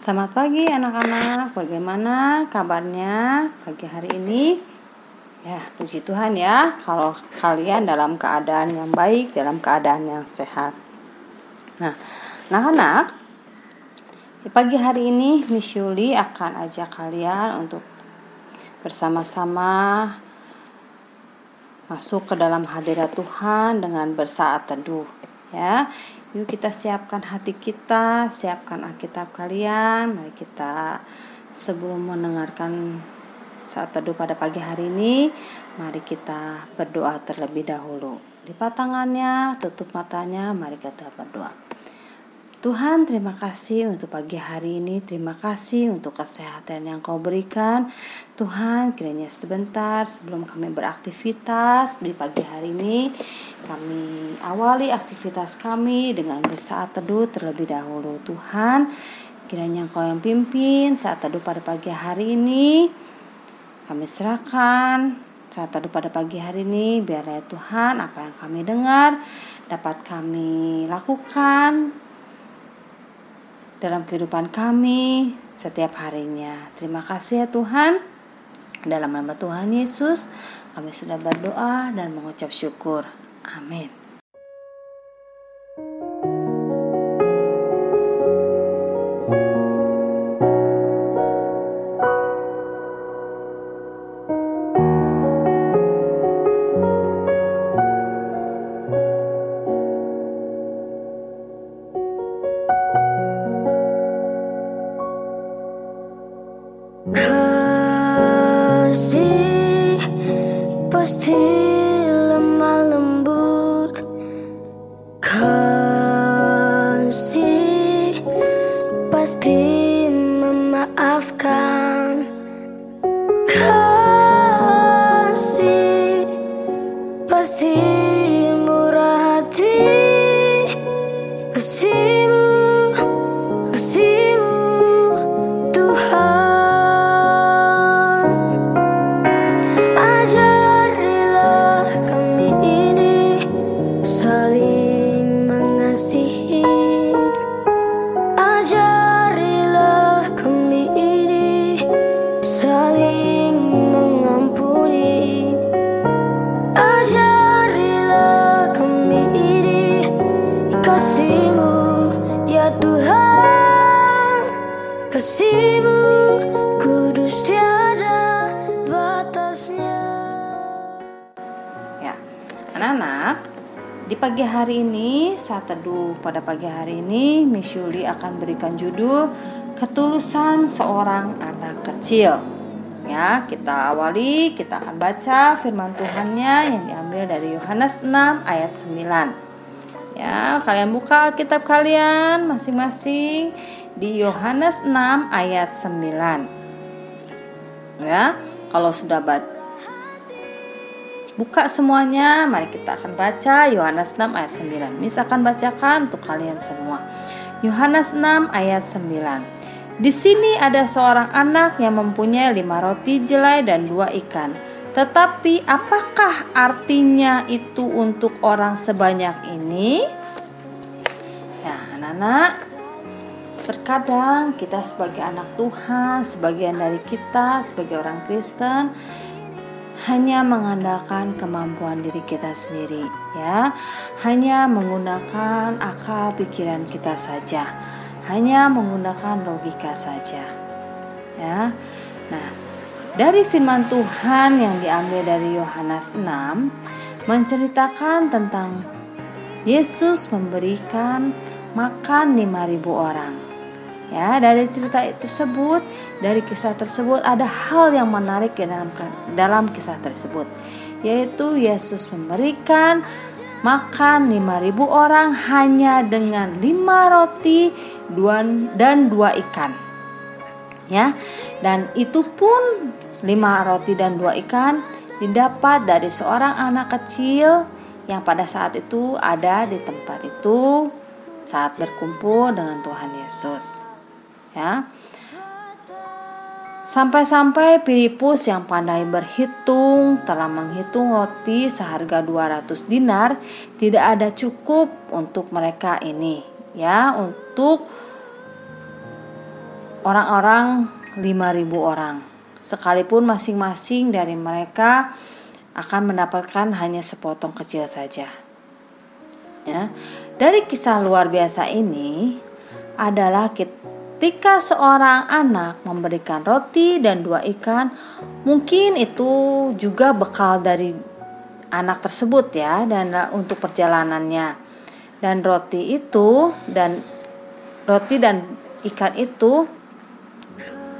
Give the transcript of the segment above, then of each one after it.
Selamat pagi anak-anak, bagaimana kabarnya pagi hari ini? Ya, puji Tuhan ya, kalau kalian dalam keadaan yang baik, dalam keadaan yang sehat. Nah, anak-anak, pagi hari ini Miss Yuli akan ajak kalian untuk bersama-sama masuk ke dalam hadirat Tuhan dengan bersaat teduh ya Yuk kita siapkan hati kita, siapkan Alkitab kalian. Mari kita sebelum mendengarkan saat teduh pada pagi hari ini, mari kita berdoa terlebih dahulu. Lipat tangannya, tutup matanya, mari kita berdoa. Tuhan terima kasih untuk pagi hari ini. Terima kasih untuk kesehatan yang kau berikan. Tuhan kiranya sebentar sebelum kami beraktivitas Di pagi hari ini Kami awali aktivitas kami dengan bersaat teduh terlebih dahulu. Tuhan kiranya kau yang pimpin saat teduh pada pagi hari ini. Kami serahkan saat teduh pada pagi hari ini biarlah Tuhan apa yang kami dengar dapat kami lakukan dalam kehidupan kami setiap harinya. Terima kasih ya Tuhan. Dalam nama Tuhan Yesus, kami sudah berdoa dan mengucap syukur. Amin. Pagi hari ini, saat teduh pada pagi hari ini, Miss Yuli akan berikan judul Ketulusan Seorang Anak Kecil. Ya, kita awali, kita akan baca firman Tuhannya yang diambil dari Yohanes 6 ayat 9. Ya, kalian buka kitab kalian masing-masing di Yohanes 6 ayat 9. Ya, kalau sudah baca Buka semuanya, mari kita akan baca Yohanes 6 ayat 9. Mis akan bacakan untuk kalian semua. Yohanes 6 ayat 9. Di sini ada seorang anak yang mempunyai lima roti jelai dan dua ikan. Tetapi apakah artinya itu untuk orang sebanyak ini? Ya, anak-anak, terkadang kita sebagai anak Tuhan, sebagian dari kita sebagai orang Kristen, hanya mengandalkan kemampuan diri kita sendiri ya. Hanya menggunakan akal pikiran kita saja. Hanya menggunakan logika saja ya. Nah dari firman Tuhan yang diambil dari Yohanes 6 menceritakan tentang Yesus memberikan makan 5000 orang Ya, dari cerita tersebut, dari kisah tersebut ada hal yang menarik ya dalam dalam kisah tersebut, yaitu Yesus memberikan makan 5000 orang hanya dengan lima roti dan dua ikan. Ya. Dan itu pun lima roti dan dua ikan didapat dari seorang anak kecil yang pada saat itu ada di tempat itu saat berkumpul dengan Tuhan Yesus ya. Sampai-sampai Filipus yang pandai berhitung telah menghitung roti seharga 200 dinar tidak ada cukup untuk mereka ini ya untuk orang-orang 5000 orang. Sekalipun masing-masing dari mereka akan mendapatkan hanya sepotong kecil saja. Ya. Dari kisah luar biasa ini adalah ketika seorang anak memberikan roti dan dua ikan, mungkin itu juga bekal dari anak tersebut ya dan untuk perjalanannya. Dan roti itu dan roti dan ikan itu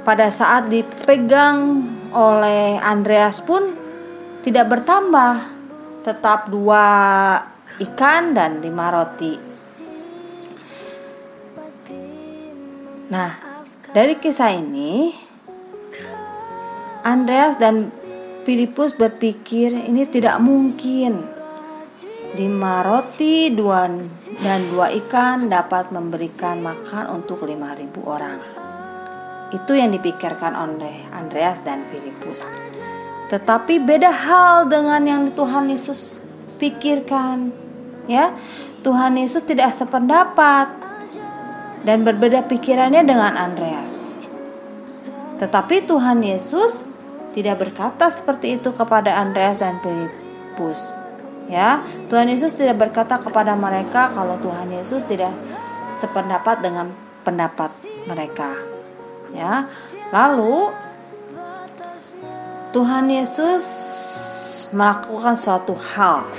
pada saat dipegang oleh Andreas pun tidak bertambah, tetap dua ikan dan lima roti. Nah, dari kisah ini, Andreas dan Filipus berpikir ini tidak mungkin. Lima roti dua dan dua ikan dapat memberikan makan untuk lima ribu orang. Itu yang dipikirkan oleh Andreas dan Filipus. Tetapi beda hal dengan yang Tuhan Yesus pikirkan ya Tuhan Yesus tidak sependapat dan berbeda pikirannya dengan Andreas. Tetapi Tuhan Yesus tidak berkata seperti itu kepada Andreas dan Filipus ya. Tuhan Yesus tidak berkata kepada mereka kalau Tuhan Yesus tidak sependapat dengan pendapat mereka ya. Lalu Tuhan Yesus melakukan suatu hal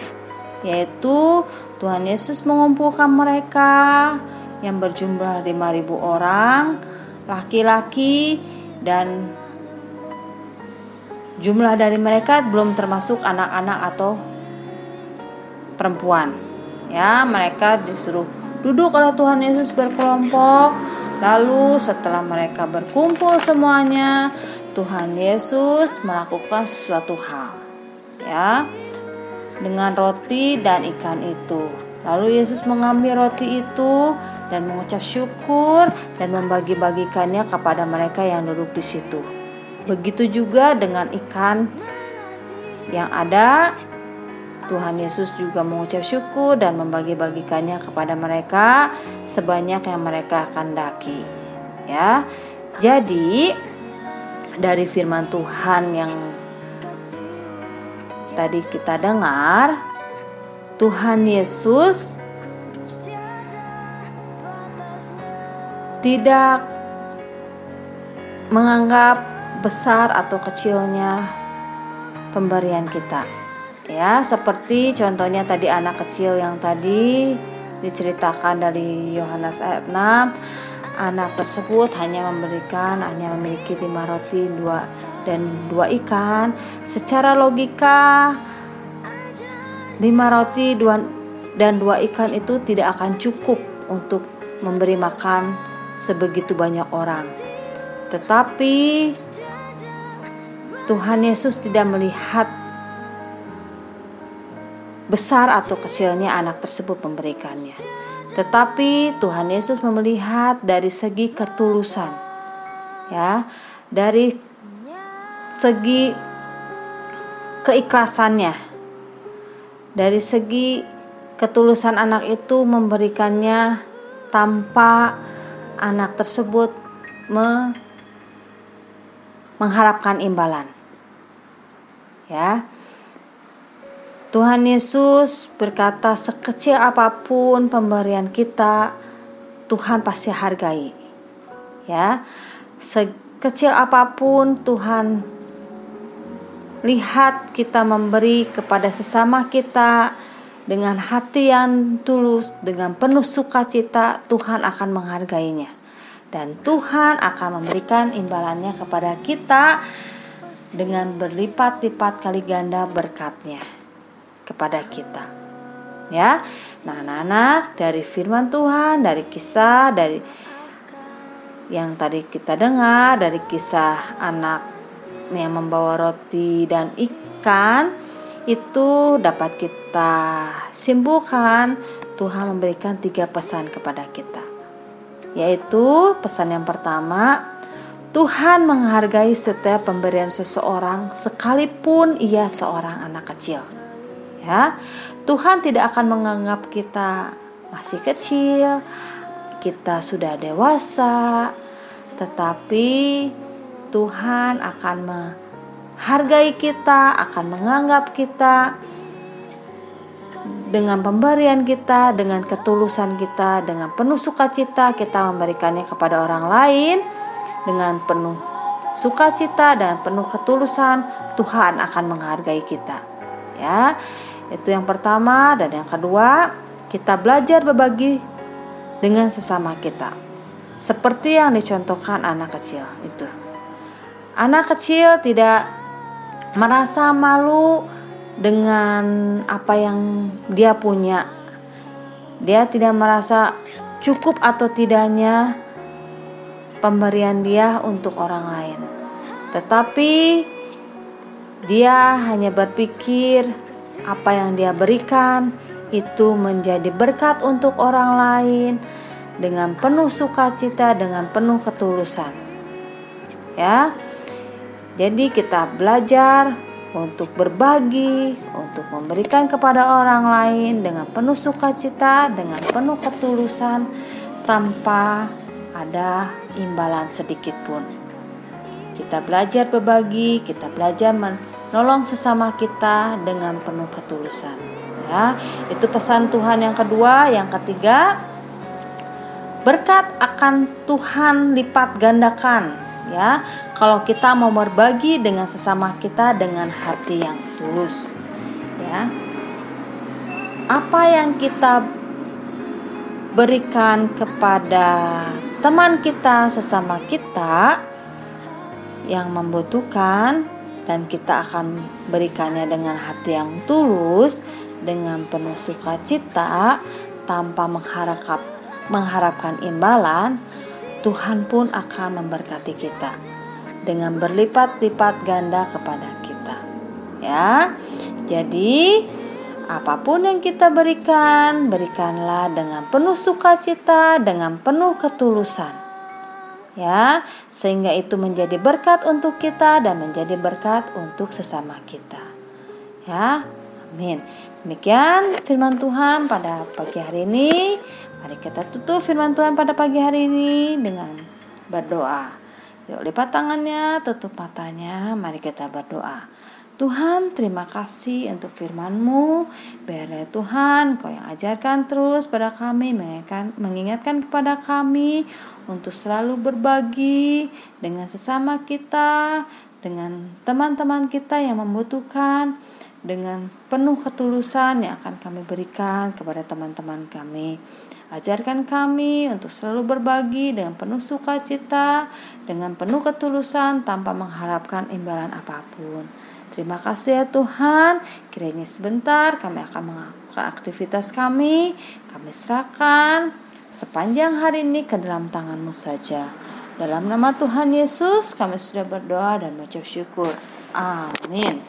yaitu Tuhan Yesus mengumpulkan mereka yang berjumlah 5000 orang laki-laki dan jumlah dari mereka belum termasuk anak-anak atau perempuan ya mereka disuruh duduk oleh Tuhan Yesus berkelompok lalu setelah mereka berkumpul semuanya Tuhan Yesus melakukan sesuatu hal ya dengan roti dan ikan itu. Lalu Yesus mengambil roti itu dan mengucap syukur dan membagi-bagikannya kepada mereka yang duduk di situ. Begitu juga dengan ikan yang ada. Tuhan Yesus juga mengucap syukur dan membagi-bagikannya kepada mereka sebanyak yang mereka daki. Ya. Jadi dari firman Tuhan yang tadi kita dengar, Tuhan Yesus tidak menganggap besar atau kecilnya pemberian kita. Ya, seperti contohnya tadi anak kecil yang tadi diceritakan dari Yohanes ayat 6 anak tersebut hanya memberikan hanya memiliki lima roti dua dan dua ikan secara logika lima roti dua dan dua ikan itu tidak akan cukup untuk memberi makan sebegitu banyak orang. Tetapi Tuhan Yesus tidak melihat besar atau kecilnya anak tersebut memberikannya. Tetapi Tuhan Yesus melihat dari segi ketulusan ya dari segi keikhlasannya, dari segi ketulusan anak itu memberikannya tanpa anak tersebut me mengharapkan imbalan. Ya. Tuhan Yesus berkata sekecil apa pun pemberian kita Tuhan pasti hargai. Ya. Sekecil apa pun Tuhan Lihat kita memberi kepada sesama kita dengan hati yang tulus, dengan penuh sukacita, Tuhan akan menghargainya. Dan Tuhan akan memberikan imbalannya kepada kita dengan berlipat-lipat kali ganda berkatnya kepada kita. Ya, nah anak-anak dari firman Tuhan, dari kisah, dari yang tadi kita dengar, dari kisah anak yang membawa roti dan ikan itu dapat kita simpulkan Tuhan memberikan tiga pesan kepada kita. Yaitu pesan yang pertama Tuhan menghargai setiap pemberian seseorang sekalipun ia seorang anak kecil. Ya Tuhan tidak akan menganggap kita masih kecil kita sudah dewasa tetapi Tuhan akan menghargai kita, akan menganggap kita dengan pemberian kita, dengan ketulusan kita, dengan penuh sukacita kita memberikannya kepada orang lain dengan penuh sukacita dan penuh ketulusan Tuhan akan menghargai kita. Ya. Itu yang pertama dan yang kedua, kita belajar berbagi dengan sesama kita. Seperti yang dicontohkan anak kecil itu. Anak kecil tidak merasa malu dengan apa yang dia punya. Dia tidak merasa cukup atau tidaknya pemberian dia untuk orang lain. Tetapi dia hanya berpikir apa yang dia berikan itu menjadi berkat untuk orang lain dengan penuh sukacita, dengan penuh ketulusan. Ya. Jadi kita belajar untuk berbagi, untuk memberikan kepada orang lain dengan penuh sukacita, dengan penuh ketulusan tanpa ada imbalan sedikit pun. Kita belajar berbagi, kita belajar menolong sesama kita dengan penuh ketulusan. Ya, itu pesan Tuhan yang kedua, yang ketiga, berkat akan Tuhan lipat gandakan ya kalau kita mau berbagi dengan sesama kita dengan hati yang tulus ya. Apa yang kita berikan kepada teman kita sesama kita yang membutuhkan dan kita akan berikannya dengan hati yang tulus dengan penuh sukacita tanpa mengharap mengharapkan imbalan Tuhan pun akan memberkati kita dengan berlipat-lipat ganda kepada kita. Ya. Jadi, apa pun yang kita berikan, berikanlah dengan penuh sukacita, dengan penuh ketulusan. Ya, sehingga itu menjadi berkat untuk kita dan menjadi berkat untuk sesama kita. Ya, amin. Demikian firman Tuhan pada pagi hari ini. Mari kita tutup firman Tuhan pada pagi hari ini dengan berdoa. Yuk lipat tangannya, tutup matanya, mari kita berdoa. Tuhan terima kasih untuk firman-Mu. Biarlah Tuhan Kau yang ajarkan terus pada kami mengingatkan, mengingatkan kepada kami Untuk selalu berbagi dengan sesama kita Dengan teman-teman kita yang membutuhkan Dengan penuh ketulusan yang akan kami berikan kepada teman-teman kami Ajarkan kami untuk selalu berbagi dengan penuh sukacita, dengan penuh ketulusan tanpa mengharapkan imbalan apa pun. Terima kasih ya Tuhan. Kiranya sebentar kami akan melakukan aktivitas kami. Kami serahkan sepanjang hari ini ke dalam tanganmu saja. Dalam nama Tuhan Yesus kami sudah berdoa dan mengucap syukur. Amin.